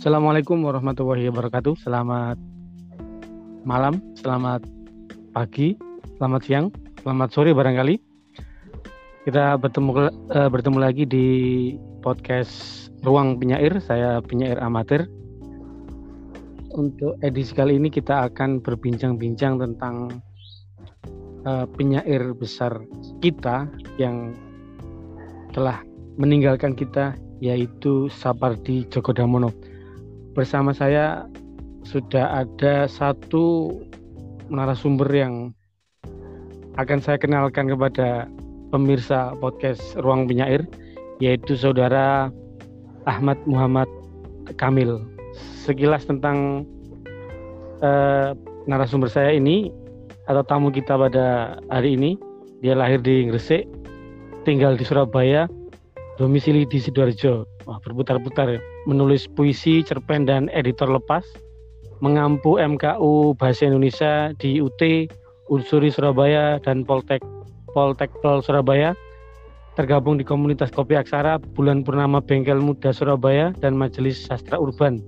Assalamualaikum warahmatullahi wabarakatuh. Selamat malam, selamat pagi, selamat siang, selamat sore barangkali. Kita bertemu uh, bertemu lagi di podcast Ruang Penyair. Saya penyair amatir. Untuk edisi kali ini kita akan berbincang-bincang tentang uh, penyair besar kita yang telah meninggalkan kita yaitu Sapardi Djoko Damono. Bersama saya sudah ada satu narasumber yang akan saya kenalkan kepada pemirsa podcast Ruang Penyair yaitu saudara Ahmad Muhammad Kamil. Sekilas tentang uh, narasumber saya ini atau tamu kita pada hari ini, dia lahir di Gresik, tinggal di Surabaya, domisili di Sidoarjo. Wah, berputar-putar ya. Menulis puisi, cerpen dan editor lepas, mengampu MKU Bahasa Indonesia di UT, Unsuri Surabaya dan Poltek Poltekpol Surabaya, tergabung di komunitas Kopi Aksara, Bulan Purnama Bengkel Muda Surabaya, dan Majelis Sastra Urban.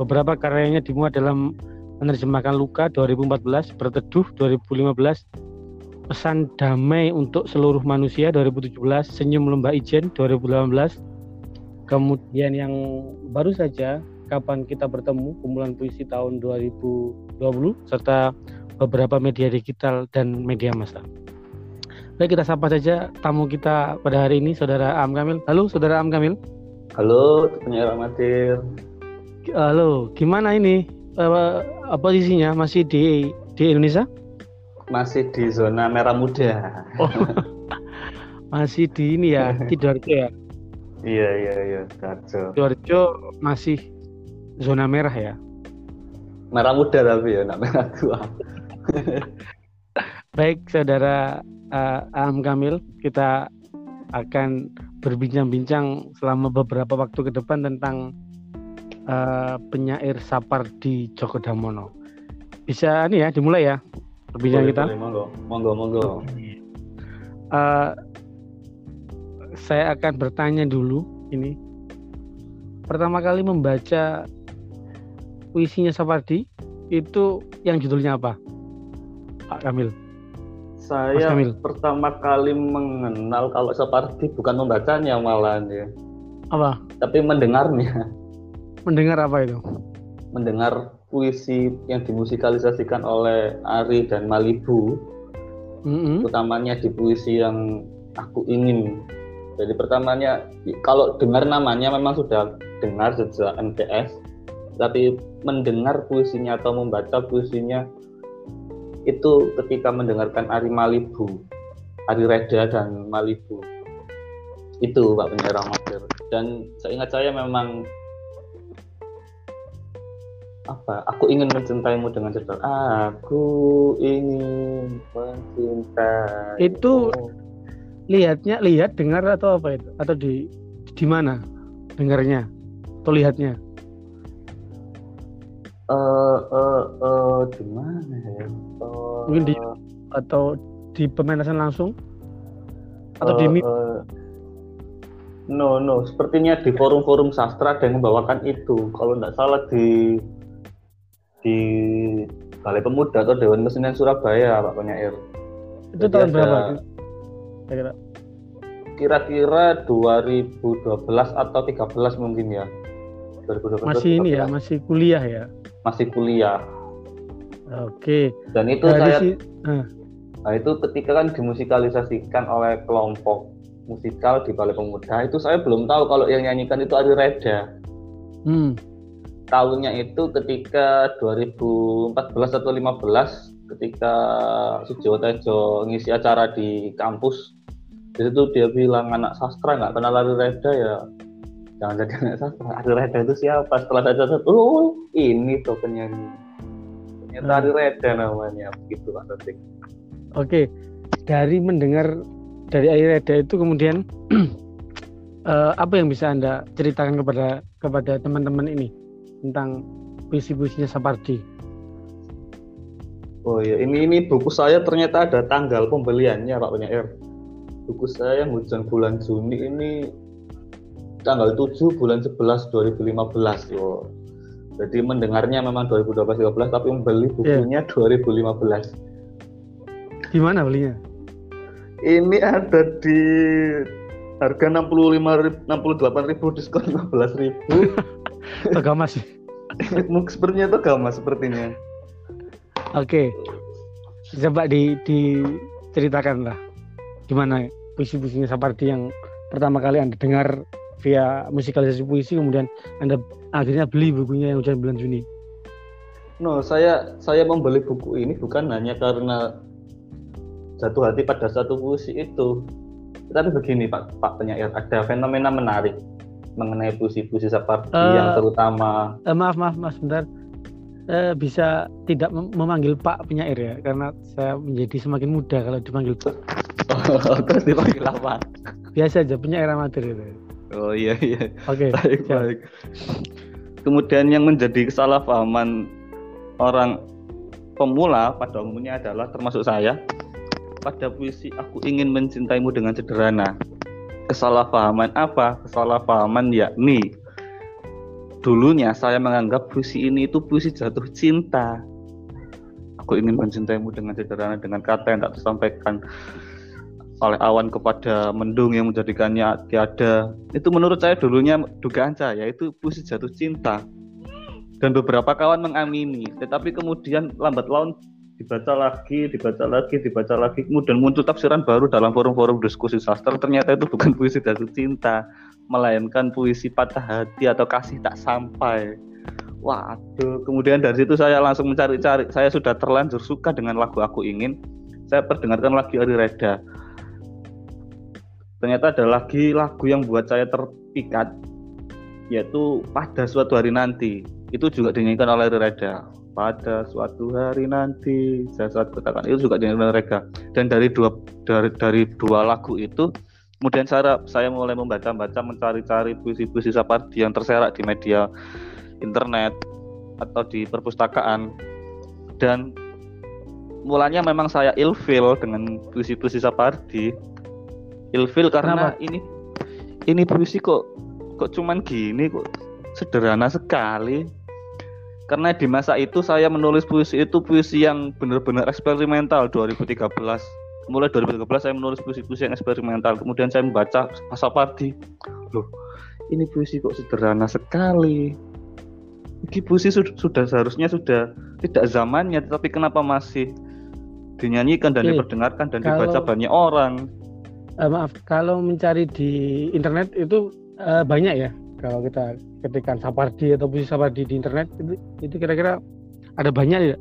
Beberapa karyanya dimuat dalam menerjemahkan Luka 2014, Berteduh 2015, Pesan Damai untuk Seluruh Manusia 2017, Senyum Lembah Ijen 2018, kemudian yang baru saja Kapan Kita Bertemu, kumpulan puisi tahun 2020, serta beberapa media digital dan media massa. Baik, kita sapa saja tamu kita pada hari ini, Saudara Am Kamil. Halo, Saudara Am Kamil. Halo, penyiar amatir. Halo, gimana ini uh, posisinya? Masih di di Indonesia? Masih di zona merah muda. Oh, masih di ini ya, Sidoarjo ya? Iya, iya, iya, Sidoarjo. Sidoarjo masih zona merah ya? Merah muda tapi ya, nak merah tua. Baik, Saudara uh, Am Kamil, kita akan berbincang-bincang selama beberapa waktu ke depan tentang uh, penyair Sapardi Djoko Damono. Bisa ini ya dimulai ya perbincangan kita. Boleh, monggo, monggo, monggo. Uh, saya akan bertanya dulu ini. Pertama kali membaca puisinya Sapardi itu yang judulnya apa? Pak Kamil. Saya pertama kali mengenal kalau Sapardi bukan membacanya malah ya. Apa? Tapi mendengarnya. Mendengar apa itu? Mendengar puisi yang dimusikalisasikan oleh Ari dan Malibu. Mm-hmm. Utamanya di puisi yang aku ingin. Jadi pertamanya kalau dengar namanya memang sudah dengar sejak MTS, tapi mendengar puisinya atau membaca puisinya itu ketika mendengarkan Ari Malibu, Ari Reda dan Malibu. Itu Pak Penyiar Amatir. Dan saya ingat saya memang apa? Aku ingin mencintaimu dengan cerita. Aku ingin mencintai. Itu lihatnya, lihat, dengar atau apa itu? Atau di di mana dengarnya atau lihatnya? uh, uh, uh, di mana ya? Uh, Mungkin di atau di pementasan langsung atau uh, di uh, No, no. Sepertinya di forum-forum sastra ada yang membawakan itu. Kalau tidak salah di di Balai Pemuda atau Dewan Kesenian Surabaya, Pak Penyair. Itu Jadi tahun berapa? Kira-kira 2012 atau 13 mungkin ya. 2012, masih ini ya, masih kuliah ya? Masih kuliah. Oke. Dan itu Dari saya, si, uh. nah itu ketika kan dimusikalisasikan oleh kelompok musikal di Balai Pemuda, itu saya belum tahu kalau yang nyanyikan itu Ari Reda. Hmm. Tahunnya itu ketika 2014 atau 15 ketika Sujiwo Tejo ngisi acara di kampus di situ dia bilang anak sastra nggak kenal Ari Reda ya. Jangan jadi anak sastra. Ari Reda itu siapa? Setelah saya catat oh ini tuh penyanyi ternyata Ari Reda namanya. Begitu Pak Taufik oke dari mendengar dari Ari Reda itu kemudian uh, apa yang bisa anda ceritakan kepada kepada teman-teman ini tentang puisi-puisinya Sapardi? Oh iya, ini ini buku saya ternyata ada tanggal pembeliannya Pak Penyair. Buku saya yang hujan bulan Juni ini tanggal 7 bulan 11 2015 yo. Jadi mendengarnya memang 2012-13 tapi membeli iya. bukunya yeah. 2015. Gimana belinya? Ini ada di harga 65 68 ribu diskon 15 ribu. Agama sih. Sepertinya itu agama sepertinya. Oke. Okay. Coba di diceritakan lah gimana puisi-puisinya Sapardi yang pertama kali Anda dengar via musikalisasi puisi kemudian Anda akhirnya beli bukunya yang hujan bulan Juni? No, saya saya membeli buku ini bukan hanya karena jatuh hati pada satu puisi itu. Tapi begini Pak Pak penyair, ada fenomena menarik mengenai puisi-puisi seperti uh, yang terutama. Uh, maaf maaf mas, bentar. Uh, bisa tidak mem memanggil Pak penyair ya, karena saya menjadi semakin muda kalau dipanggil Pak. Oh, terus dipanggil apa? Biasa aja penyair amatir itu. Oh iya iya. Oke. Okay, baik siap. baik. Kemudian yang menjadi kesalahpahaman orang pemula pada umumnya adalah termasuk saya pada puisi aku ingin mencintaimu dengan sederhana. Kesalahpahaman apa? Kesalahpahaman yakni dulunya saya menganggap puisi ini itu puisi jatuh cinta. Aku ingin mencintaimu dengan sederhana dengan kata yang tak tersampaikan oleh awan kepada mendung yang menjadikannya tiada. Itu menurut saya dulunya dugaan saya itu puisi jatuh cinta. Dan beberapa kawan mengamini, tetapi kemudian lambat laun dibaca lagi, dibaca lagi, dibaca lagi, kemudian muncul tafsiran baru dalam forum-forum diskusi sastra. Ternyata itu bukan puisi jatuh cinta, melainkan puisi patah hati atau kasih tak sampai. Waduh, kemudian dari situ saya langsung mencari-cari. Saya sudah terlanjur suka dengan lagu Aku Ingin. Saya perdengarkan lagi Ari Reda ternyata ada lagi lagu yang buat saya terpikat yaitu pada suatu hari nanti. Itu juga dinyanyikan oleh Reda. Pada suatu hari nanti saya saat katakan itu juga dinyanyikan oleh Reda. Dan dari dua dari dari dua lagu itu kemudian saya saya mulai membaca-baca mencari-cari puisi-puisi Sapardi yang terserak di media internet atau di perpustakaan. Dan mulanya memang saya ilfil dengan puisi-puisi Sapardi ilfil karena Kenapa? ini ini puisi kok kok cuman gini kok sederhana sekali. Karena di masa itu saya menulis puisi itu puisi yang benar-benar eksperimental 2013 mulai 2013 saya menulis puisi-puisi yang eksperimental kemudian saya membaca Pasapardi loh ini puisi kok sederhana sekali? Ini puisi sudah, sudah seharusnya sudah tidak zamannya tapi kenapa masih dinyanyikan dan Oke, diperdengarkan dan kalau, dibaca banyak orang uh, maaf kalau mencari di internet itu uh, banyak ya. Kalau kita ketikkan Sapardi atau puisi Sapardi di internet itu itu kira-kira ada banyak ya?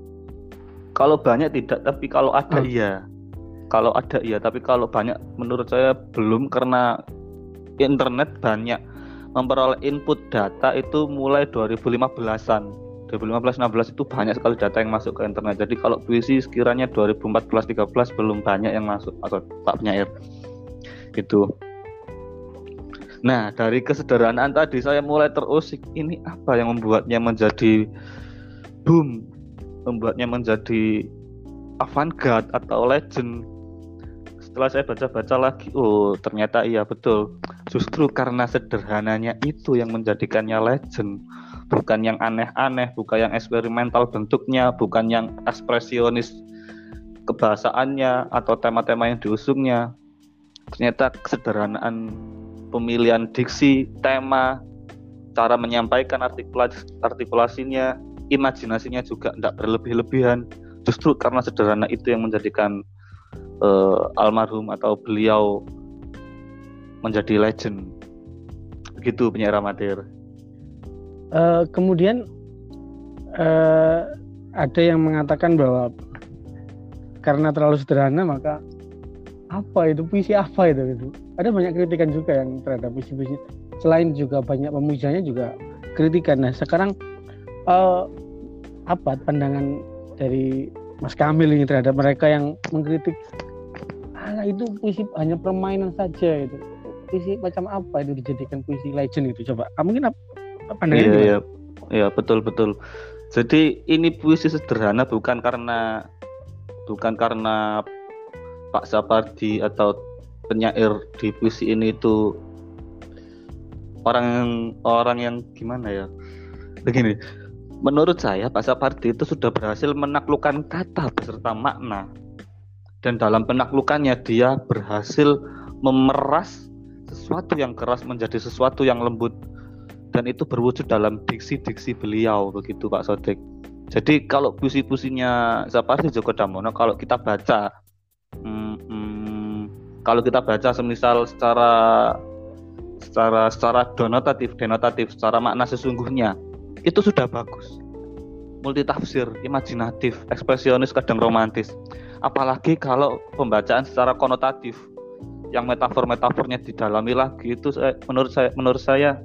Kalau banyak tidak tapi kalau ada oh. iya. Kalau ada iya tapi kalau banyak menurut saya belum karena internet banyak. Memperoleh input data itu mulai 2015-an 2015-16 itu banyak sekali data yang masuk ke internet. Jadi kalau puisi sekiranya 2014-13 belum banyak yang masuk atau Pak penyair gitu. Nah, dari kesederhanaan tadi saya mulai terusik ini apa yang membuatnya menjadi boom, membuatnya menjadi avant-garde atau legend. Setelah saya baca-baca lagi, oh ternyata iya betul. Justru karena sederhananya itu yang menjadikannya legend. Bukan yang aneh-aneh, bukan yang eksperimental bentuknya, bukan yang ekspresionis kebahasaannya atau tema-tema yang diusungnya, ternyata kesederhanaan pemilihan diksi, tema, cara menyampaikan artikulasi, artikulasinya, imajinasinya juga tidak berlebih-lebihan. Justru karena sederhana itu yang menjadikan uh, almarhum atau beliau menjadi legend. Begitu penyair amatir. Uh, kemudian uh, ada yang mengatakan bahwa karena terlalu sederhana maka apa itu puisi apa itu gitu. Ada banyak kritikan juga yang terhadap puisi-puisi. Selain juga banyak pemujanya juga kritikan. Nah sekarang uh, apa pandangan dari Mas Kamil ini terhadap mereka yang mengkritik ah itu puisi hanya permainan saja itu puisi macam apa itu dijadikan puisi legend itu coba? Kamu mungkin apa pandangannya iya, iya, iya betul betul. Jadi ini puisi sederhana bukan karena bukan karena Pak Sapardi atau penyair di puisi ini itu orang yang orang yang gimana ya? Begini menurut saya Pak Sapardi itu sudah berhasil menaklukkan kata beserta makna. Dan dalam penaklukannya dia berhasil memeras sesuatu yang keras menjadi sesuatu yang lembut. Dan itu berwujud dalam diksi-diksi beliau begitu Pak Sodek. Jadi kalau puisi-puisinya Sapardi Djoko Damono kalau kita baca hmm, hmm, kalau kita baca semisal secara secara secara denotatif denotatif secara makna sesungguhnya itu sudah bagus. Multitafsir imajinatif ekspresionis kadang romantis. Apalagi kalau pembacaan secara konotatif yang metafor-metafornya didalami lagi itu menurut saya menurut saya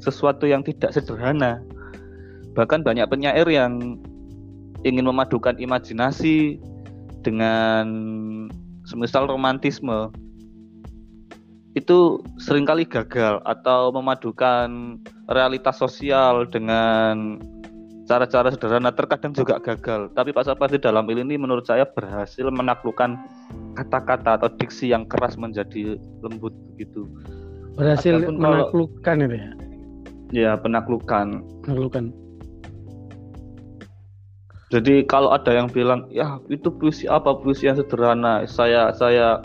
sesuatu yang tidak sederhana. Bahkan banyak penyair yang ingin memadukan imajinasi dengan semisal romantisme itu sering kali gagal atau memadukan realitas sosial dengan cara-cara sederhana terkadang juga gagal. Tapi Pak Sapardi dalam ini menurut saya berhasil menaklukkan kata-kata atau diksi yang keras menjadi lembut begitu. Berhasil Ataupun menaklukkan kalau, itu ya? Ya, penaklukan. Penaklukan. Jadi kalau ada yang bilang, ya itu puisi apa puisi yang sederhana, saya saya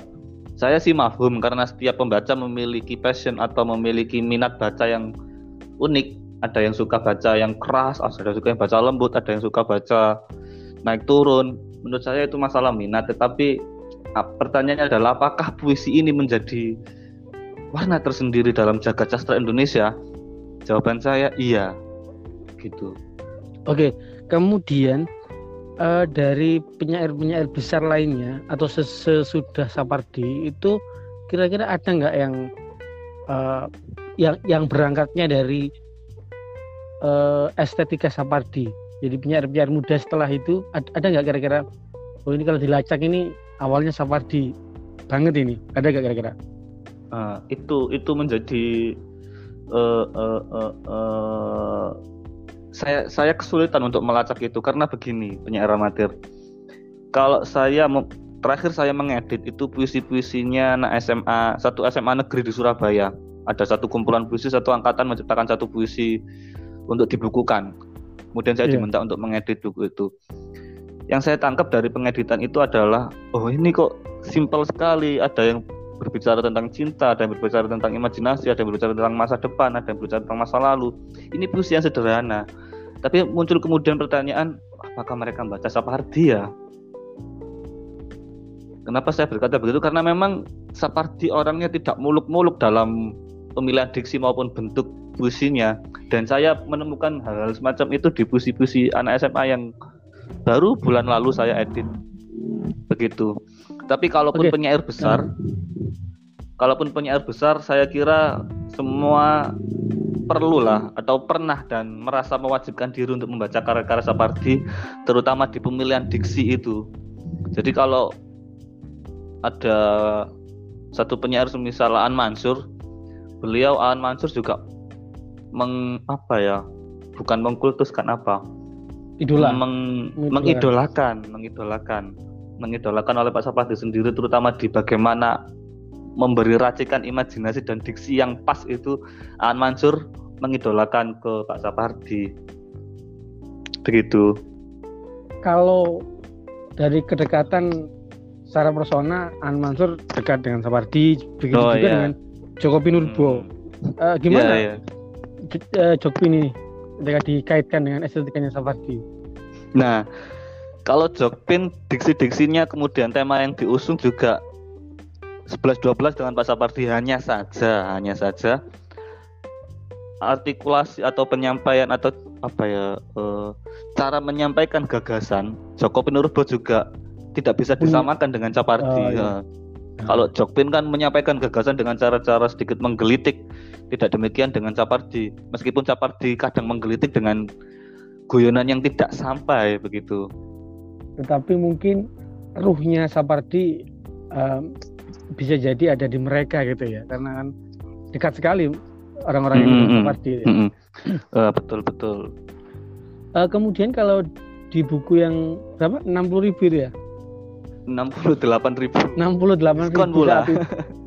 saya sih mafhum karena setiap pembaca memiliki passion atau memiliki minat baca yang unik. Ada yang suka baca yang keras, ada yang suka yang baca lembut, ada yang suka baca naik turun. Menurut saya itu masalah minat, tetapi ah, pertanyaannya adalah apakah puisi ini menjadi warna tersendiri dalam jagat sastra Indonesia? Jawaban saya iya. Gitu. Oke, kemudian uh, dari penyair-penyair besar lainnya atau sesudah Sapardi itu kira-kira ada nggak yang uh, yang yang berangkatnya dari uh, estetika Sapardi? Jadi penyair-penyair muda setelah itu ada nggak kira-kira? Oh ini kalau dilacak ini awalnya Sapardi banget ini. Ada nggak kira-kira? Uh, itu itu menjadi uh, uh, uh, uh, saya saya kesulitan untuk melacak itu karena begini penyair amatir. Kalau saya terakhir saya mengedit itu puisi-puisinya anak SMA satu SMA negeri di Surabaya. Ada satu kumpulan puisi satu angkatan menciptakan satu puisi untuk dibukukan. Kemudian saya yeah. diminta untuk mengedit buku itu. Yang saya tangkap dari pengeditan itu adalah oh ini kok simpel sekali. Ada yang berbicara tentang cinta, ada yang berbicara tentang imajinasi, ada yang berbicara tentang masa depan, ada yang berbicara tentang masa lalu. Ini puisi yang sederhana. Tapi muncul kemudian pertanyaan, apakah mereka membaca Sapardi ya? Kenapa saya berkata begitu? Karena memang Sapardi orangnya tidak muluk-muluk dalam pemilihan diksi maupun bentuk puisinya. Dan saya menemukan hal-hal semacam itu di puisi-puisi anak SMA yang baru bulan lalu saya edit. Begitu. Tapi kalaupun okay. penyair besar, kalaupun penyair besar, saya kira semua perlulah atau pernah dan merasa mewajibkan diri untuk membaca karya-karya Sapardi terutama di pemilihan diksi itu. Jadi kalau ada satu penyair semisal Aan Mansur, beliau Aan Mansur juga meng apa ya? Bukan mengkultuskan apa? Idola. Meng, mengidolakan, mengidolakan, mengidolakan oleh Pak Sapardi sendiri terutama di bagaimana memberi racikan imajinasi dan diksi yang pas itu Aan Mansur mengidolakan ke Pak Sapardi. Begitu. Kalau dari kedekatan secara persona An Mansur dekat dengan Sapardi, begitu oh, juga iya. dengan Joko Pinurbo. Hmm. Uh, gimana? Yeah, yeah. Joko ini ketika dikaitkan dengan estetikanya Sapardi? Nah, kalau Jokpin diksi-diksinya kemudian tema yang diusung juga 11-12 dengan Pak Sapardi hanya saja, hanya saja artikulasi atau penyampaian atau apa ya uh, cara menyampaikan gagasan Joko Pinurbo juga tidak bisa disamakan dengan Capardi. Oh, iya. uh, kalau Jokpin kan menyampaikan gagasan dengan cara-cara sedikit menggelitik, tidak demikian dengan Capardi. Meskipun Capardi kadang menggelitik dengan guyonan yang tidak sampai begitu. Tetapi mungkin ruhnya Sapardi um, bisa jadi ada di mereka gitu ya, karena kan dekat sekali orang-orang yang mm -hmm. pasti. Ya. Mm -hmm. uh, betul betul. Uh, kemudian kalau di buku yang berapa? Enam puluh ribu ya? Enam puluh delapan ribu. Enam puluh delapan ribu. Diskon pula.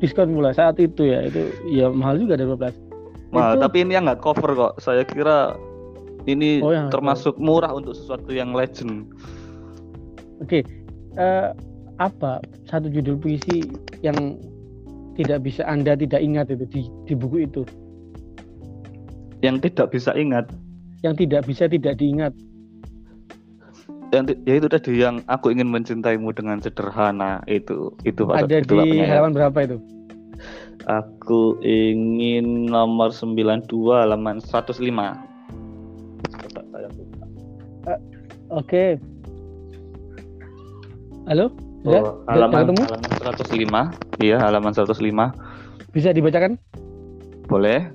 diskon pula saat itu ya itu ya mahal juga dari belas. Mahal itu, tapi ini yang nggak cover kok. Saya kira Ini oh, ya, termasuk murah untuk sesuatu yang legend. Oke, okay. uh, eh, apa satu judul puisi yang tidak bisa anda tidak ingat itu di, di buku itu? Yang tidak bisa ingat? Yang tidak bisa tidak diingat. Yang ya itu tadi yang aku ingin mencintaimu dengan sederhana itu itu ada itu di halaman berapa itu? Aku ingin nomor 92 halaman 105. Uh, Oke. Okay. Halo? Oh, halaman, ketemu? halaman 105. Iya, halaman 105. Bisa dibacakan? Boleh.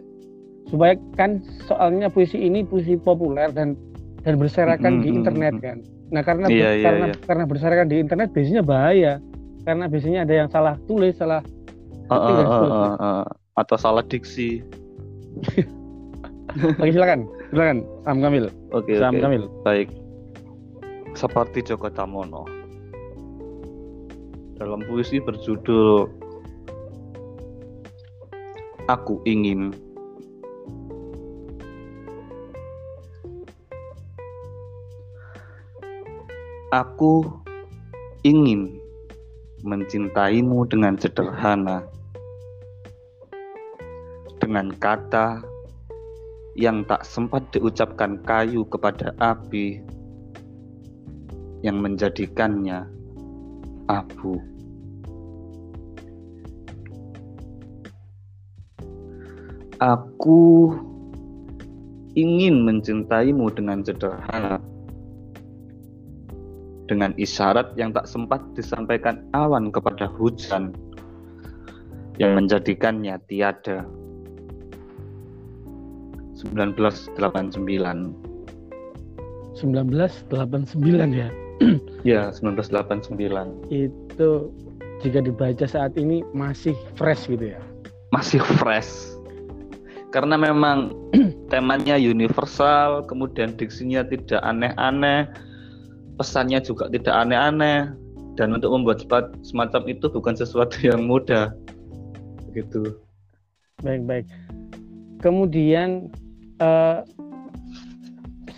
Supaya kan soalnya puisi ini puisi populer dan dan berserakan mm -hmm. di internet kan. Nah, karena iya, iya, karena iya. karena berserakan di internet biasanya bahaya. Karena biasanya ada yang salah tulis, salah uh, uh, uh, uh, uh, atau salah diksi. Oke, silakan. Silakan, Sam Kamil. Oke, okay, Sam okay. Kamil. Baik. Seperti Joko Tamono. Dalam puisi berjudul Aku ingin Aku ingin mencintaimu dengan sederhana, dengan kata yang tak sempat diucapkan kayu kepada api yang menjadikannya abu. Aku ingin mencintaimu dengan sederhana. Dengan isyarat yang tak sempat disampaikan awan kepada hujan yang menjadikannya tiada. 1989 1989 ya? Ya 1989 itu jika dibaca saat ini masih fresh gitu ya? Masih fresh karena memang temanya universal kemudian diksinya tidak aneh-aneh pesannya juga tidak aneh-aneh dan untuk membuat semacam itu bukan sesuatu yang mudah. Begitu. Baik baik kemudian uh,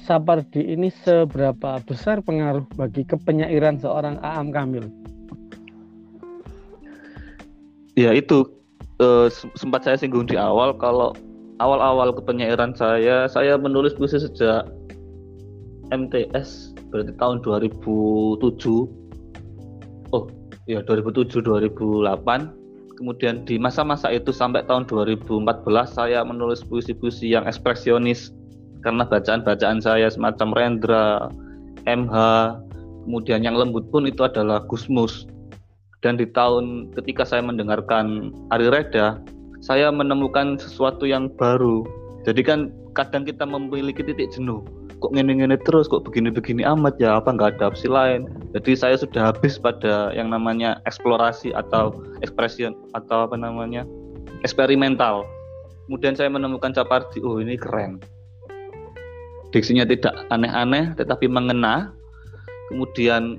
Sapardi ini seberapa besar pengaruh bagi kepenyairan seorang Aam Kamil? Ya itu uh, sempat saya singgung di awal kalau awal-awal kepenyairan saya saya menulis puisi sejak MTS berarti tahun 2007 oh ya 2007 2008 kemudian di masa-masa itu sampai tahun 2014 saya menulis puisi-puisi yang ekspresionis. Karena bacaan-bacaan saya semacam Rendra, MH, kemudian yang lembut pun itu adalah Gusmus. Dan di tahun ketika saya mendengarkan Ari Reda, saya menemukan sesuatu yang baru. Jadi kan kadang kita memiliki titik jenuh. Kok ngene-ngene terus kok begini-begini amat? Ya apa nggak ada opsi lain. Jadi saya sudah habis pada yang namanya eksplorasi atau ekspresi atau apa namanya eksperimental. Kemudian saya menemukan Capardi oh ini keren. Diksinya tidak aneh-aneh tetapi mengena. Kemudian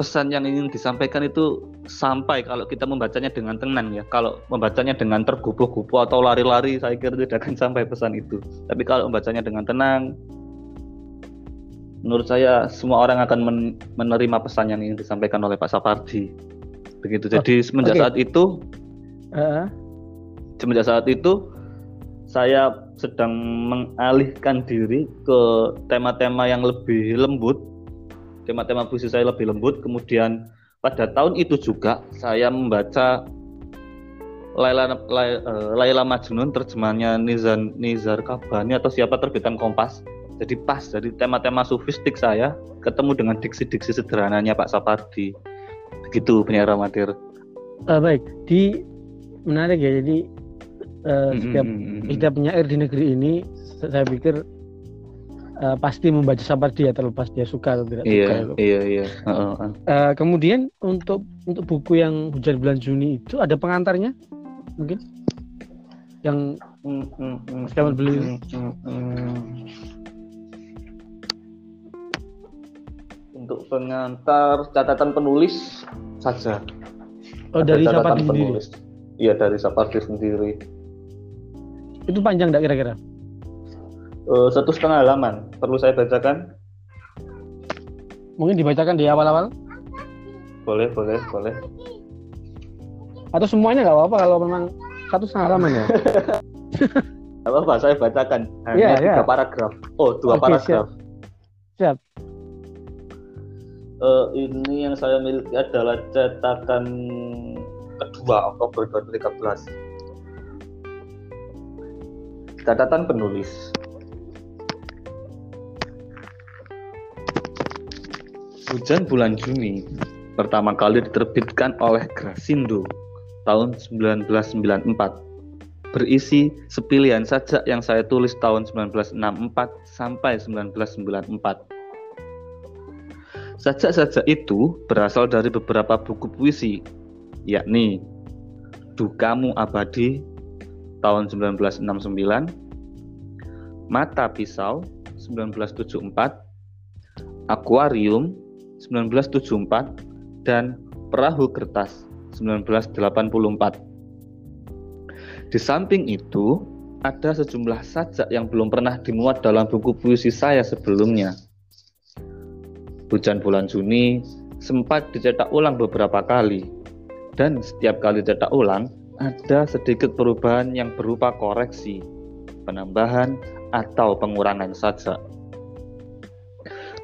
pesan yang ingin disampaikan itu sampai kalau kita membacanya dengan tenang ya. Kalau membacanya dengan tergubuh-gubuh atau lari-lari, saya kira tidak akan sampai pesan itu. Tapi kalau membacanya dengan tenang, menurut saya semua orang akan men menerima pesan yang ingin disampaikan oleh Pak Sapardi. Begitu. Jadi oh, semenjak okay. saat itu, uh. semenjak saat itu saya sedang mengalihkan diri ke tema-tema yang lebih lembut tema-tema puisi saya lebih lembut. Kemudian pada tahun itu juga saya membaca Laila, Laila, eh, Laila Majnun terjemahannya Nizar, Nizar Kabani atau siapa terbitan Kompas. Jadi pas dari tema-tema sufistik saya ketemu dengan diksi-diksi sederhananya Pak Sapardi. Begitu penyiar amatir. Uh, baik, di menarik ya. Jadi uh, setiap mm -hmm. setiap penyair di negeri ini saya pikir uh, pasti membaca dia terlepas dia suka atau tidak iya, suka. Itu. Iya iya. Uh, uh. Uh, kemudian untuk untuk buku yang hujan bulan Juni itu ada pengantarnya mungkin yang mm, mm, mm, beli. Mm, mm, mm. Untuk pengantar catatan penulis saja. Oh ada dari Sapardi sendiri. Iya dari Sapardi sendiri. Itu panjang tidak kira-kira? Uh, satu setengah halaman. Perlu saya bacakan? Mungkin dibacakan di awal-awal? Boleh, boleh, boleh. Atau semuanya nggak apa-apa kalau memang satu setengah halaman ya? Gak apa-apa, saya bacakan. Hanya yeah, tiga yeah. paragraf. Oh, dua okay, paragraf. Siap. siap. Uh, ini yang saya miliki adalah cetakan kedua Oktober 2013. Catatan penulis. Hujan bulan Juni pertama kali diterbitkan oleh Grasindo tahun 1994 berisi sepilihan sajak yang saya tulis tahun 1964 sampai 1994. Sajak-sajak itu berasal dari beberapa buku puisi, yakni Dukamu Abadi tahun 1969, Mata Pisau 1974, Aquarium 1974, dan Perahu Kertas 1984. Di samping itu, ada sejumlah sajak yang belum pernah dimuat dalam buku puisi saya sebelumnya. Hujan bulan Juni sempat dicetak ulang beberapa kali, dan setiap kali cetak ulang ada sedikit perubahan yang berupa koreksi, penambahan, atau pengurangan sajak.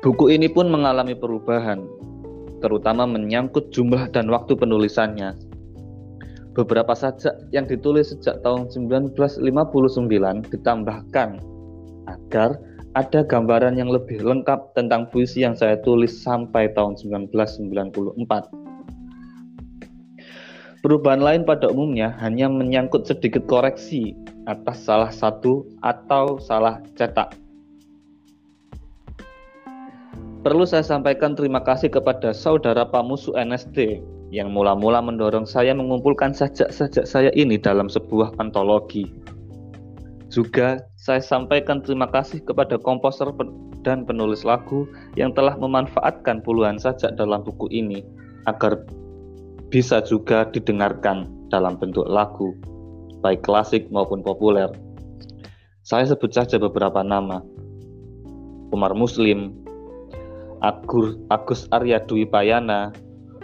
Buku ini pun mengalami perubahan, terutama menyangkut jumlah dan waktu penulisannya beberapa sajak yang ditulis sejak tahun 1959 ditambahkan agar ada gambaran yang lebih lengkap tentang puisi yang saya tulis sampai tahun 1994. Perubahan lain pada umumnya hanya menyangkut sedikit koreksi atas salah satu atau salah cetak. Perlu saya sampaikan terima kasih kepada saudara Pamusu NSD yang mula-mula mendorong saya mengumpulkan sajak-sajak saya ini dalam sebuah antologi. Juga saya sampaikan terima kasih kepada komposer dan penulis lagu yang telah memanfaatkan puluhan sajak dalam buku ini agar bisa juga didengarkan dalam bentuk lagu, baik klasik maupun populer. Saya sebut saja beberapa nama. Umar Muslim, Agus Arya Dwi Payana,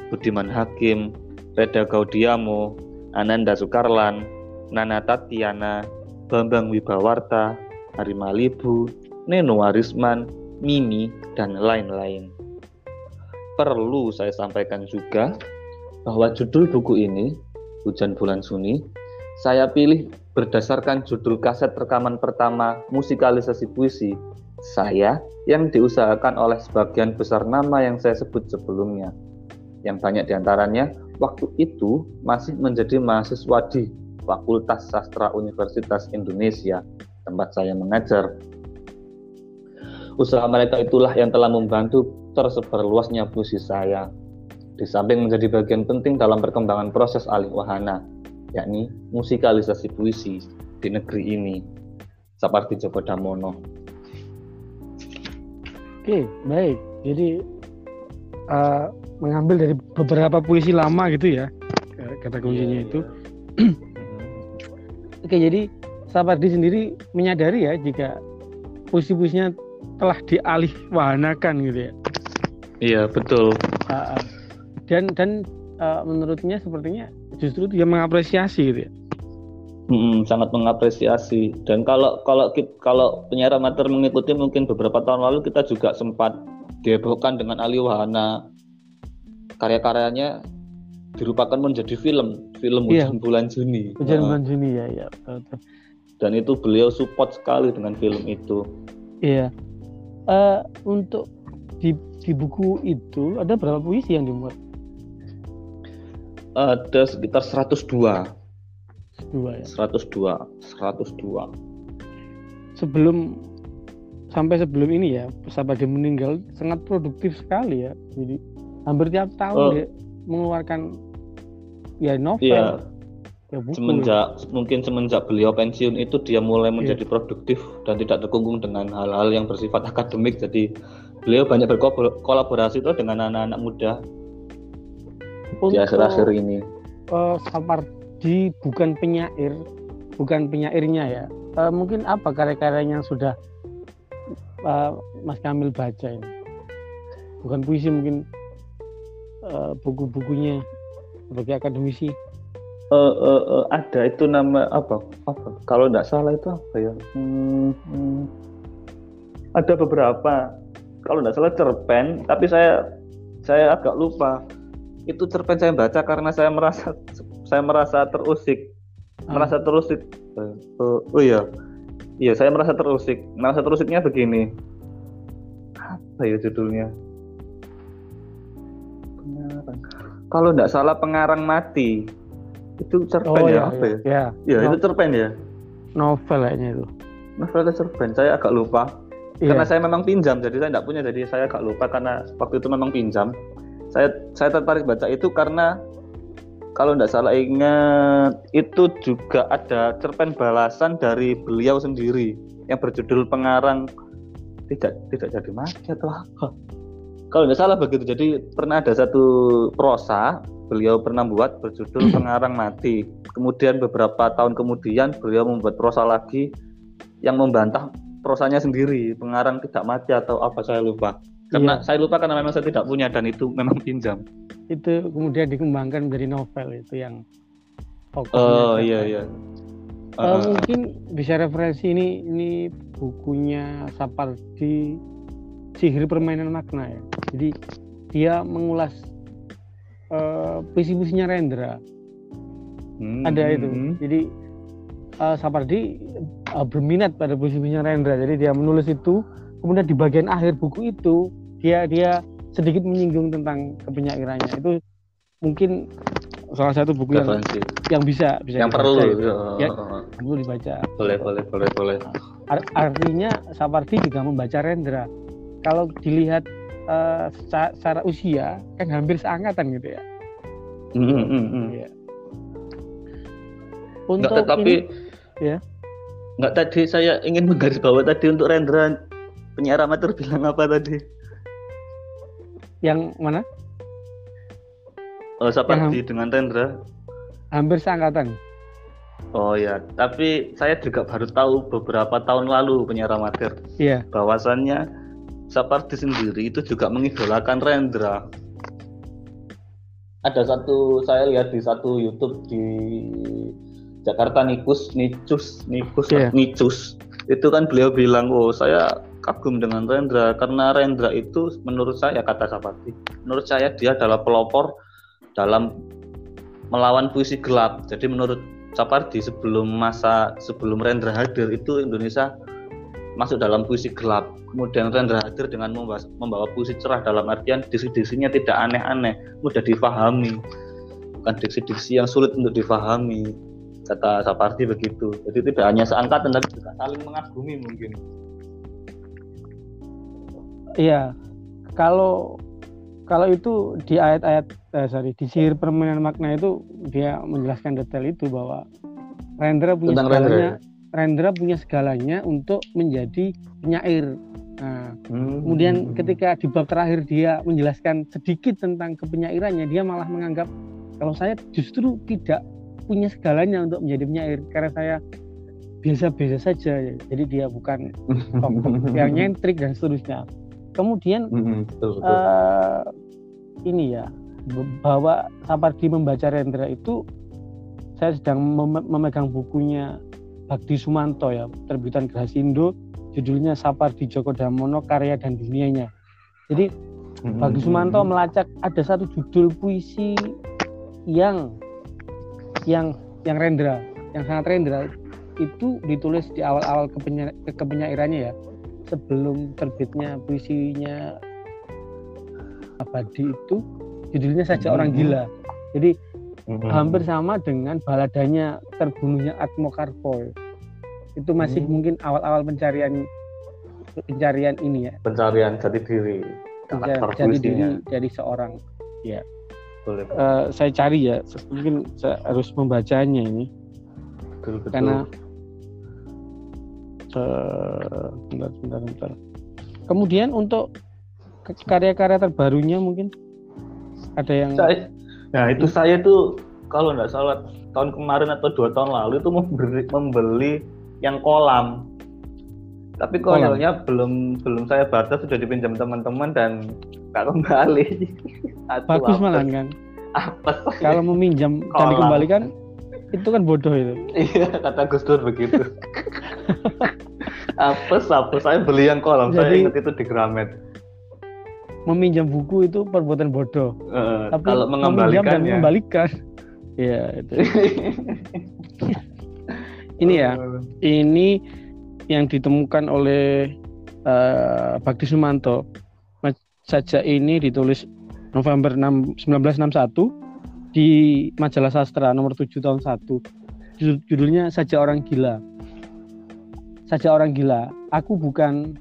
Budiman Hakim, Reda Gaudiamo, Ananda Sukarlan, Nana Tatiana, Bambang Wibawarta, Hari Malibu, Neno Warisman, Mimi, dan lain-lain. Perlu saya sampaikan juga bahwa judul buku ini, Hujan Bulan Suni, saya pilih berdasarkan judul kaset rekaman pertama musikalisasi puisi saya yang diusahakan oleh sebagian besar nama yang saya sebut sebelumnya yang banyak di antaranya waktu itu masih menjadi mahasiswa di Fakultas Sastra Universitas Indonesia, tempat saya mengajar. Usaha mereka itulah yang telah membantu tersebar luasnya puisi saya, di samping menjadi bagian penting dalam perkembangan proses alih wahana, yakni musikalisasi puisi di negeri ini, seperti Joko Damono. Oke, baik. Jadi uh, mengambil dari beberapa puisi lama gitu ya kata kuncinya yeah, itu. yeah. oke jadi Sapardi sendiri menyadari ya jika puisi-puisinya telah dialih wahanakan gitu ya? Iya betul. Uh, dan dan uh, menurutnya sepertinya justru dia mengapresiasi gitu ya Hmm, sangat mengapresiasi dan kalau kalau kalau penyiar amatir mengikuti mungkin beberapa tahun lalu kita juga sempat dihebohkan dengan alih wahana karya-karyanya dirupakan menjadi film film iya. Hujan Bulan Juni. Hujan Bulan Juni ya ya. Dan itu beliau support sekali dengan film itu. Iya. Uh, untuk di di buku itu ada berapa puisi yang dimuat? Ada sekitar 102. 102 ya. 102, 102. Sebelum sampai sebelum ini ya, sahabat dia meninggal sangat produktif sekali ya. Jadi hampir tiap tahun oh. dia mengeluarkan ya novel iya. ya buku semenjak mungkin semenjak beliau pensiun itu dia mulai iya. menjadi iya. produktif dan tidak terkungkung dengan hal-hal yang bersifat akademik jadi beliau banyak berkolaborasi itu dengan anak-anak muda Untuk, di akhir-akhir ini uh, Sapardi bukan penyair bukan penyairnya ya. Uh, mungkin apa karya-karyanya sudah uh, Mas Kamil baca ini? Bukan puisi mungkin uh, buku-bukunya sebagai akademisi. Uh, uh, uh, ada itu nama apa? Apa? Kalau tidak salah itu apa ya? Hmm, hmm. ada beberapa. Kalau tidak salah cerpen tapi saya saya agak lupa. Itu cerpen saya baca karena saya merasa saya merasa terusik hmm. merasa terusik uh, uh, oh iya iya saya merasa terusik merasa terusiknya begini apa ya judulnya kalau tidak salah pengarang mati itu cerpen oh, ya, ya apa ya? Ya, ya no, itu cerpen ya. Novel kayaknya itu. Novel atau cerpen? Saya agak lupa. Yeah. Karena saya memang pinjam, jadi saya tidak punya, jadi saya agak lupa karena waktu itu memang pinjam. Saya saya tertarik baca itu karena kalau tidak salah ingat itu juga ada cerpen balasan dari beliau sendiri yang berjudul pengarang tidak tidak jadi mati atau apa kalau tidak salah begitu jadi pernah ada satu prosa beliau pernah buat berjudul Pengarang Mati. Kemudian beberapa tahun kemudian beliau membuat prosa lagi yang membantah prosanya sendiri, pengarang tidak mati atau apa saya lupa. Karena iya. saya lupa karena memang saya tidak punya dan itu memang pinjam. Itu kemudian dikembangkan menjadi novel itu yang Oh iya iya. Uh, uh, mungkin bisa referensi ini ini bukunya Sapardi Sihir Permainan Makna ya. Jadi dia mengulas uh, puisi-puisinya Rendra hmm. ada itu jadi uh, Sapardi uh, berminat pada puisi-puisinya Rendra jadi dia menulis itu kemudian di bagian akhir buku itu dia dia sedikit menyinggung tentang kepenyairannya itu mungkin salah satu buku yang yang bisa bisa yang perlu ya, perlu dibaca boleh boleh boleh boleh artinya Sapardi juga membaca Rendra kalau dilihat uh, secara, usia kan hampir seangkatan gitu ya. Mm -hmm. ya. Untuk Nggak, tapi ini, ya. Enggak tadi saya ingin menggarisbawahi tadi untuk Rendra penyiar amatir bilang apa tadi? Yang mana? Oh, Sapardi dengan Rendra. Hampir seangkatan. Oh ya, tapi saya juga baru tahu beberapa tahun lalu penyiar amatir. Iya. Bahwasannya Sapardi sendiri itu juga mengidolakan Rendra. Ada satu saya lihat di satu YouTube di Jakarta Nikus Nicus Nikus yeah. Nicus itu kan beliau bilang oh saya kagum dengan Rendra karena Rendra itu menurut saya kata Sapardi menurut saya dia adalah pelopor dalam melawan puisi gelap jadi menurut Sapardi sebelum masa sebelum Rendra hadir itu Indonesia masuk dalam puisi gelap. Kemudian Rendra hadir dengan membawa, membawa puisi cerah dalam artian diksi-diksinya tidak aneh-aneh, mudah difahami. Bukan diksi-diksi yang sulit untuk difahami. Kata Sapardi begitu. Jadi tidak hanya seangkatan tapi juga saling mengagumi mungkin. Iya. Kalau kalau itu di ayat-ayat eh, sorry di sihir permainan makna itu dia menjelaskan detail itu bahwa Rendra punya Tentang segalanya Rendra, ya? Rendra punya segalanya untuk menjadi penyair. Nah, hmm. kemudian ketika di bab terakhir dia menjelaskan sedikit tentang kepenyairannya, dia malah menganggap kalau saya justru tidak punya segalanya untuk menjadi penyair karena saya biasa-biasa saja. Jadi dia bukan tokoh yang nyentrik dan seterusnya. Kemudian hmm, betul, betul. Uh, ini ya bahwa Sapardi membaca Rendra itu saya sedang memegang bukunya Bakti Sumanto ya, terbitan Grasindo, judulnya Sapardi Djoko Damono Karya dan Dunianya. Jadi hmm. Bakti Sumanto melacak ada satu judul puisi yang yang yang rendra, yang sangat rendra itu ditulis di awal-awal kepenya, kepenyairannya ya sebelum terbitnya puisinya abadi itu judulnya saja hmm. orang gila jadi hmm. hampir sama dengan baladanya terbunuhnya Atmo Karpo itu masih hmm. mungkin awal-awal pencarian pencarian ini ya pencarian jati diri jati diri dari seorang ya boleh, uh, saya cari ya mungkin saya harus membacanya ini betul, betul. karena uh, bentar, bentar, bentar. kemudian untuk karya-karya terbarunya mungkin ada yang saya, Nah itu saya tuh kalau nggak salah tahun kemarin atau dua tahun lalu itu membeli, membeli yang kolam. Tapi konyolnya belum belum saya baca sudah dipinjam teman-teman dan nggak kembali. Bagus malah kan. Apa? Kalau meminjam dan dikembalikan itu kan bodoh itu. iya kata Gus Dur begitu. apes apes saya beli yang kolam Jadi, saya ingat itu di Gramet. Meminjam buku itu perbuatan bodoh. Uh, Tapi kalau mengembalikan dan ya. mengembalikan, ya itu. ini ya, ini yang ditemukan oleh uh, Bakti Sumanto. Saja ini ditulis November 6, 1961 di majalah sastra nomor 7 tahun 1. Judulnya Saja Orang Gila. Saja Orang Gila. Aku bukan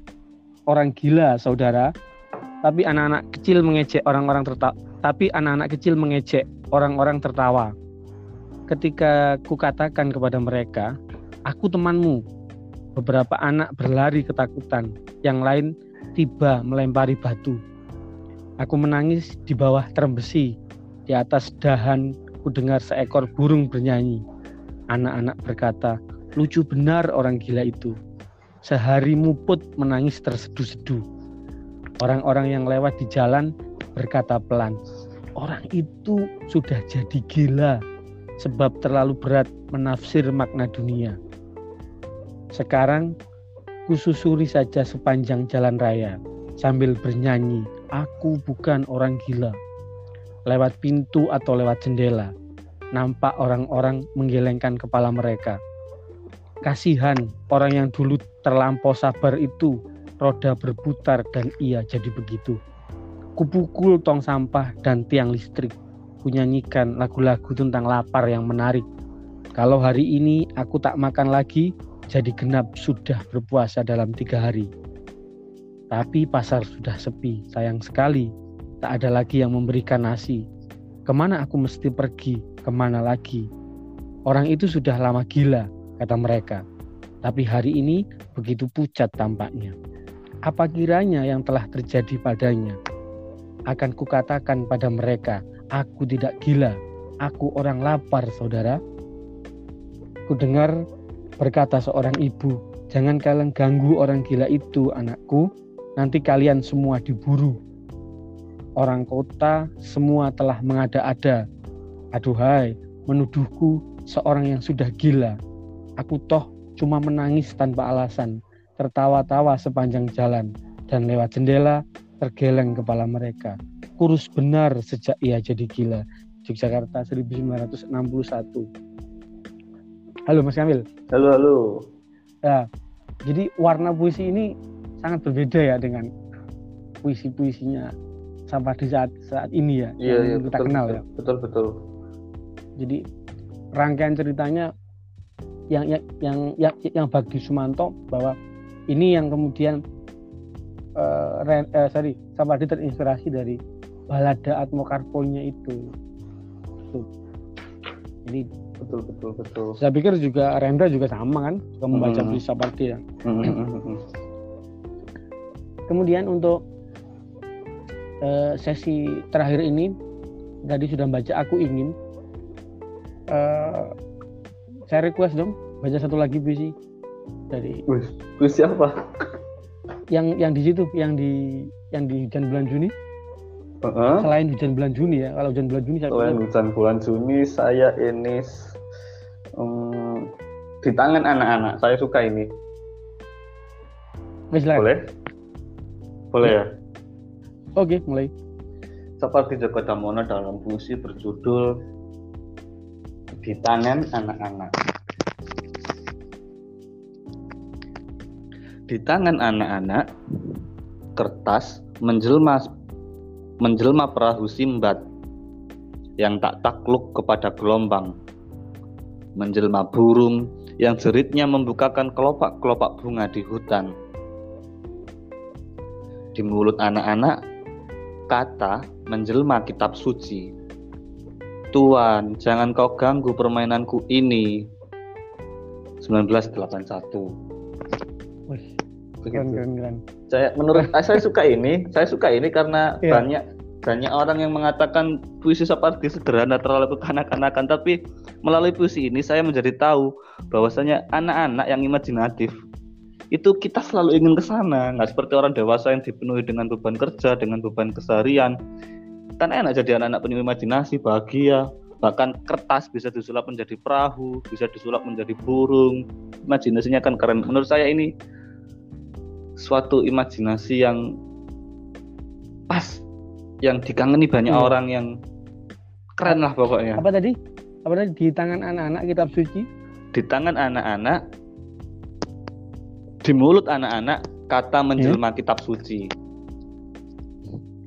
orang gila, saudara. Tapi anak-anak kecil mengejek orang-orang tertawa. Tapi anak-anak kecil mengejek orang-orang tertawa. Ketika kukatakan kepada mereka, aku temanmu, Beberapa anak berlari ketakutan, yang lain tiba melempari batu. Aku menangis di bawah terem besi, di atas dahan ku dengar seekor burung bernyanyi. Anak-anak berkata, lucu benar orang gila itu. Sehari muput menangis terseduh-seduh. Orang-orang yang lewat di jalan berkata pelan, orang itu sudah jadi gila sebab terlalu berat menafsir makna dunia. Sekarang kususuri saja sepanjang jalan raya sambil bernyanyi, aku bukan orang gila. Lewat pintu atau lewat jendela, nampak orang-orang menggelengkan kepala mereka. Kasihan orang yang dulu terlampau sabar itu, roda berputar dan ia jadi begitu. Kupukul tong sampah dan tiang listrik, kunyanyikan lagu-lagu tentang lapar yang menarik. Kalau hari ini aku tak makan lagi, jadi genap sudah berpuasa dalam tiga hari. Tapi pasar sudah sepi, sayang sekali. Tak ada lagi yang memberikan nasi. Ke mana aku mesti pergi? Ke mana lagi? Orang itu sudah lama gila, kata mereka. Tapi hari ini begitu pucat tampaknya. Apa kiranya yang telah terjadi padanya? Akan kukatakan pada mereka, aku tidak gila, aku orang lapar, saudara. Ku dengar Berkata seorang ibu, jangan kalian ganggu orang gila itu anakku, nanti kalian semua diburu. Orang kota semua telah mengada-ada. Aduhai, menuduhku seorang yang sudah gila. Aku toh cuma menangis tanpa alasan, tertawa-tawa sepanjang jalan, dan lewat jendela tergeleng kepala mereka. Kurus benar sejak ia jadi gila. Yogyakarta 1961. Halo Mas Kamil. Halo, halo. Ya, jadi warna puisi ini sangat berbeda ya dengan puisi-puisinya sampai di saat saat ini ya iya, yang iya, kita betul, kenal betul, ya. Betul betul. Jadi rangkaian ceritanya yang yang yang yang, yang bagi Sumanto bahwa ini yang kemudian uh, re, uh, sorry Sapardi terinspirasi dari balada Atmokarponya itu. Tuh. Jadi betul betul betul saya pikir juga Rendra juga sama kan juga membaca hmm. bisa party ya hmm. kemudian untuk uh, sesi terakhir ini tadi sudah baca aku ingin uh, saya request dong baca satu lagi puisi dari puisi apa yang yang di situ yang di yang di hujan bulan Juni Uh-huh. Selain hujan bulan Juni ya, kalau hujan bulan Juni saya Selain hujan bulan Juni saya ini um, di tangan anak-anak. Saya suka ini. Boleh? Boleh ya? Oke, mulai. Seperti Joko Damono dalam puisi berjudul Di Tangan Anak-anak. Di tangan anak-anak, kertas menjelma menjelma perahu simbat yang tak takluk kepada gelombang, menjelma burung yang jeritnya membukakan kelopak-kelopak bunga di hutan. Di mulut anak-anak, kata menjelma kitab suci. Tuan, jangan kau ganggu permainanku ini. 1981. Wih, keren, keren, keren saya menurut saya suka ini saya suka ini karena yeah. banyak banyak orang yang mengatakan puisi seperti sederhana terlalu kekanak-kanakan tapi melalui puisi ini saya menjadi tahu bahwasanya anak-anak yang imajinatif itu kita selalu ingin ke sana. Nggak seperti orang dewasa yang dipenuhi dengan beban kerja dengan beban keseharian. Kan enak jadi anak-anak penuh imajinasi bahagia. Bahkan kertas bisa disulap menjadi perahu bisa disulap menjadi burung. Imajinasinya kan keren. Menurut saya ini suatu imajinasi yang pas yang dikangeni banyak hmm. orang yang keren lah pokoknya. Apa tadi? Apa tadi? Di tangan anak-anak kitab suci? Di tangan anak-anak di mulut anak-anak kata menjelma yeah. kitab suci.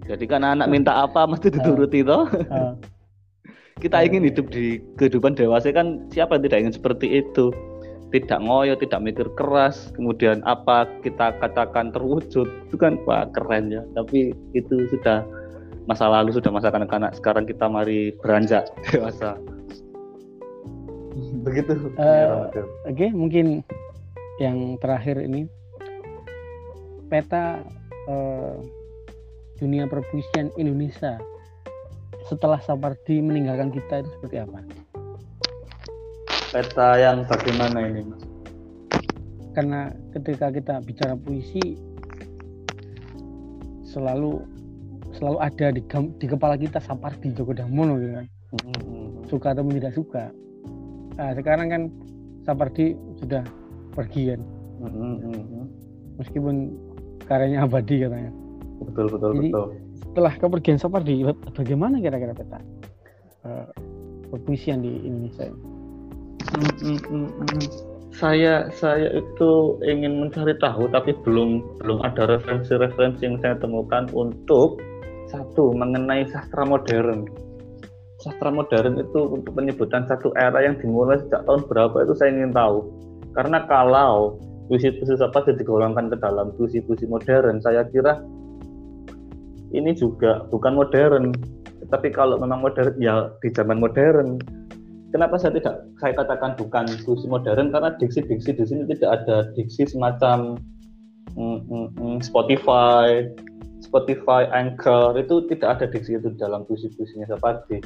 Jadi kan anak minta apa mesti dituruti toh. Uh. kita ingin hidup di kehidupan dewasa kan siapa yang tidak ingin seperti itu? Tidak ngoyo tidak mikir keras kemudian apa kita katakan terwujud itu kan wah keren ya. Tapi itu sudah masa lalu sudah masa kanak-kanak. Sekarang kita mari beranjak dewasa. Begitu. Uh, oke okay, mungkin yang terakhir ini peta uh, dunia perpuisian Indonesia setelah Sapardi meninggalkan kita itu seperti apa? Peta yang bagaimana ini, Mas? Karena ketika kita bicara puisi selalu selalu ada di, di kepala kita Sapardi Djoko Damono gitu kan. Hmm. Suka atau tidak suka. Nah, sekarang kan Sapardi sudah pergi kan mm-hmm. meskipun karyanya abadi katanya. Betul betul Jadi, betul. setelah kepergian Sapardi bagaimana kira-kira peta? Uh, perpuisian di Indonesia? Mm-hmm. saya saya itu ingin mencari tahu tapi belum belum ada referensi-referensi yang saya temukan untuk satu mengenai sastra modern. Sastra modern itu untuk penyebutan satu era yang dimulai sejak tahun berapa itu saya ingin tahu karena kalau puisi-puisi apa jadi digolongkan ke dalam puisi-puisi modern, saya kira ini juga bukan modern. Tapi kalau memang modern, ya di zaman modern. Kenapa saya tidak saya katakan bukan puisi modern? Karena diksi-diksi di sini tidak ada diksi semacam mm, mm, mm, Spotify, Spotify, Anchor itu tidak ada diksi itu dalam puisi-puisinya seperti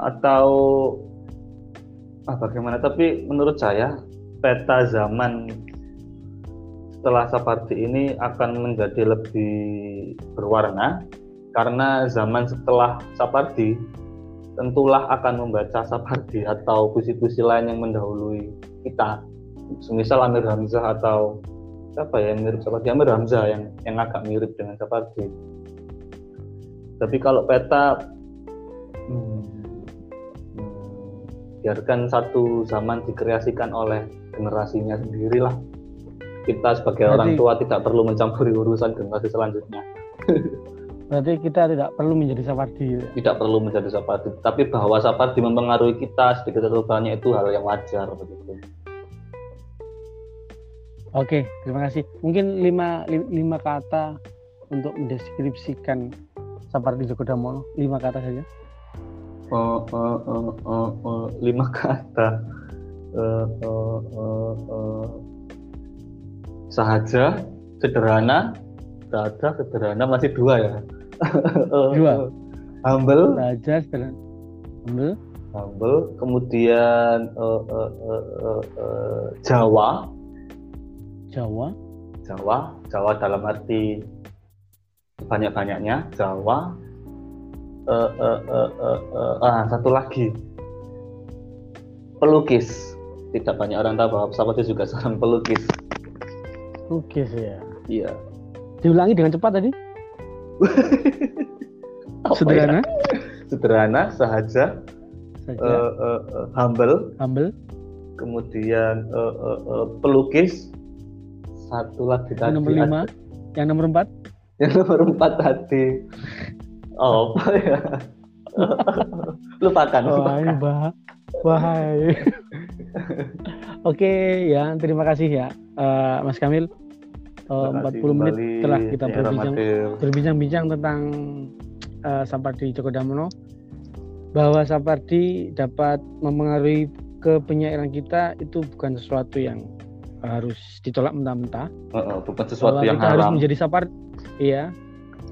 atau ah, bagaimana? Tapi menurut saya peta zaman setelah Sapardi ini akan menjadi lebih berwarna karena zaman setelah Sapardi tentulah akan membaca Sapardi atau puisi-puisi lain yang mendahului kita. Semisal Amir Hamzah atau siapa ya yang mirip Sapardi? Amir Hamzah yang yang agak mirip dengan Sapardi. Tapi kalau peta hmm, biarkan satu zaman dikreasikan oleh generasinya sendiri lah kita sebagai berarti, orang tua tidak perlu mencampuri urusan generasi selanjutnya. Berarti kita tidak perlu menjadi sapardi. Tidak perlu menjadi sapardi tapi bahwa sapardi mempengaruhi kita sedikit atau banyak itu hal yang wajar begitu. Oke, terima kasih. Mungkin lima, lima kata untuk mendeskripsikan Sapardi Djoko Damono. Lima kata saja uh, uh, uh, uh, uh, lima kata uh, uh, uh, uh, sahaja sederhana. Sahaja sederhana masih dua ya? Dua. humble. Sahaja sederhana. Humble. Humble. Kemudian uh, uh, uh, uh, uh, Jawa. Jawa. Jawa. Jawa dalam arti banyak-banyaknya. Jawa uh, uh, uh, uh, uh, ah satu lagi. Pelukis. Tidak banyak orang tahu bahwa pesawat itu juga seorang pelukis. Pelukis ya? Iya. Diulangi dengan cepat tadi. Sederhana ya? sederhana. Sahaja, sahaja. Uh, uh, uh, humble. Humble. Kemudian uh, uh, uh, pelukis. Satu lagi tadi nomor lima. yang nomor empat. Yang nomor empat tadi Oh, apa ya? lupakan. Wah, ini bah bahaya. Oke, ya terima kasih ya, uh, Mas Kamil. Uh, 40 menit telah kita ya, berbincang berbincang-bincang tentang uh, Sapardi Djoko Damono bahwa Sapardi dapat mempengaruhi ke penyairan kita itu bukan sesuatu yang harus ditolak mentah-mentah. Uh, uh, bukan sesuatu yang kita haram. harus menjadi Sapardi, iya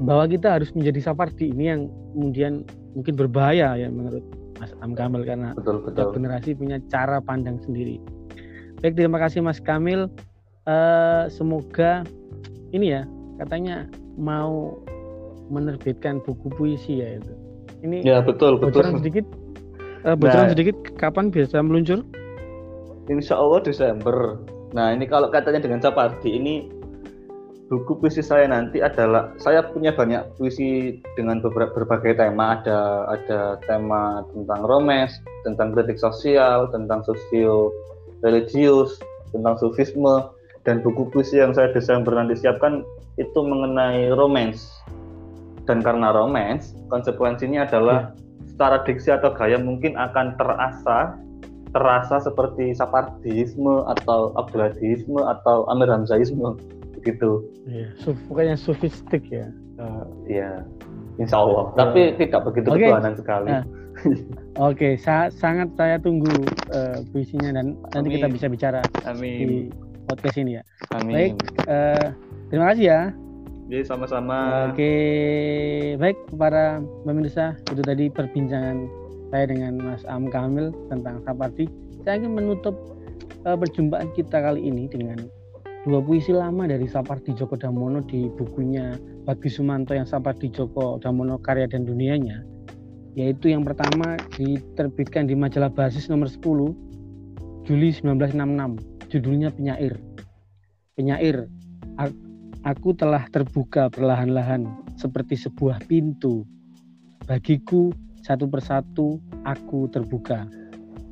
bahwa kita harus menjadi Sapardi ini yang kemudian mungkin berbahaya ya menurut Mas Am Kamal karena betul, betul. generasi punya cara pandang sendiri. Baik, terima kasih Mas Kamil. Uh, semoga ini ya katanya mau menerbitkan buku puisi ya itu. Ini ya betul bocoran betul. sedikit uh, bocoran nah, sedikit kapan biasa meluncur? Insya Allah Desember. Nah ini kalau katanya dengan Sapardi ini buku puisi saya nanti adalah saya punya banyak puisi dengan beberapa berbagai tema ada ada tema tentang romans tentang kritik sosial tentang sosio religius, tentang sufisme, dan buku puisi yang saya Desember nanti siapkan itu mengenai romance. Dan karena romance, konsekuensinya adalah yeah. secara diksi atau gaya mungkin akan terasa terasa seperti Sapardisme atau Abduladisme atau Amir Hamzaisme begitu. Iya, yeah, bukannya sofistik ya. Uh, iya, insya Allah. Yeah. Tapi tidak begitu okay. ketuhanan sekali. Uh, Oke, sa sangat saya tunggu uh, puisinya dan Amin. nanti kita bisa bicara Amin. di podcast ini ya. Amin. Baik, uh, terima kasih ya. Jadi sama-sama. Oke, baik para pemirsa itu tadi perbincangan saya dengan Mas Am Kamil tentang Sapardi. Saya ingin menutup uh, perjumpaan kita kali ini dengan dua puisi lama dari Sapardi Djoko Damono di bukunya Bagi Sumanto yang Sapardi Djoko Damono Karya dan Dunianya yaitu yang pertama diterbitkan di majalah basis nomor 10 Juli 1966 judulnya penyair. Penyair aku telah terbuka perlahan-lahan seperti sebuah pintu. Bagiku satu persatu aku terbuka.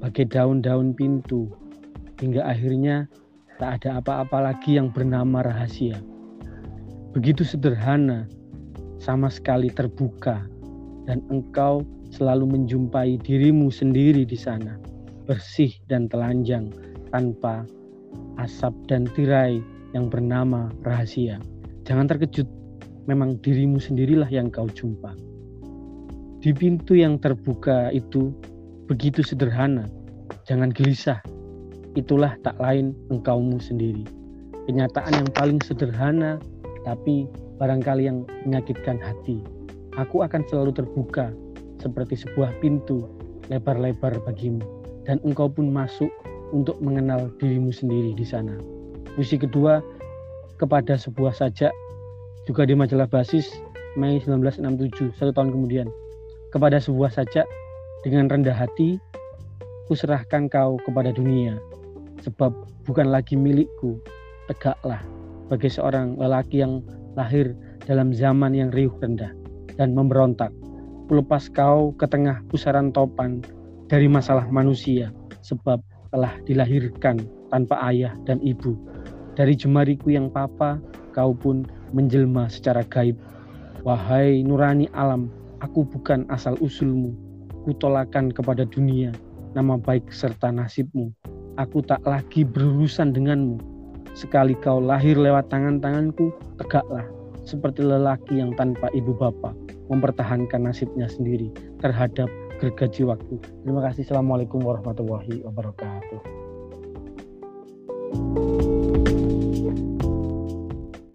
Bagai daun-daun pintu. Hingga akhirnya tak ada apa-apa lagi yang bernama rahasia begitu sederhana sama sekali terbuka dan engkau selalu menjumpai dirimu sendiri di sana, bersih dan telanjang tanpa asap dan tirai yang bernama rahasia. Jangan terkejut, memang dirimu sendirilah yang kau jumpa. Di pintu yang terbuka itu begitu sederhana, jangan gelisah. Itulah tak lain engkaumu sendiri. Kenyataan yang paling sederhana, tapi barangkali yang menyakitkan hati. Aku akan selalu terbuka seperti sebuah pintu lebar-lebar bagimu dan engkau pun masuk untuk mengenal dirimu sendiri di sana. Puisi kedua kepada sebuah sajak juga di majalah basis Mei 1967 satu tahun kemudian kepada sebuah sajak dengan rendah hati kuserahkan kau kepada dunia sebab bukan lagi milikku tegaklah bagi seorang lelaki yang lahir dalam zaman yang riuh rendah dan memberontak Kulepas kau ke tengah pusaran topan dari masalah manusia, sebab telah dilahirkan tanpa ayah dan ibu. Dari jemariku yang papa, kau pun menjelma secara gaib. Wahai nurani alam, aku bukan asal usulmu. Kutolakan kepada dunia, nama baik serta nasibmu. Aku tak lagi berurusan denganmu. Sekali kau lahir lewat tangan-tanganku, tegaklah seperti lelaki yang tanpa ibu bapak mempertahankan nasibnya sendiri terhadap gergaji waktu. Terima kasih. Assalamualaikum warahmatullahi wabarakatuh.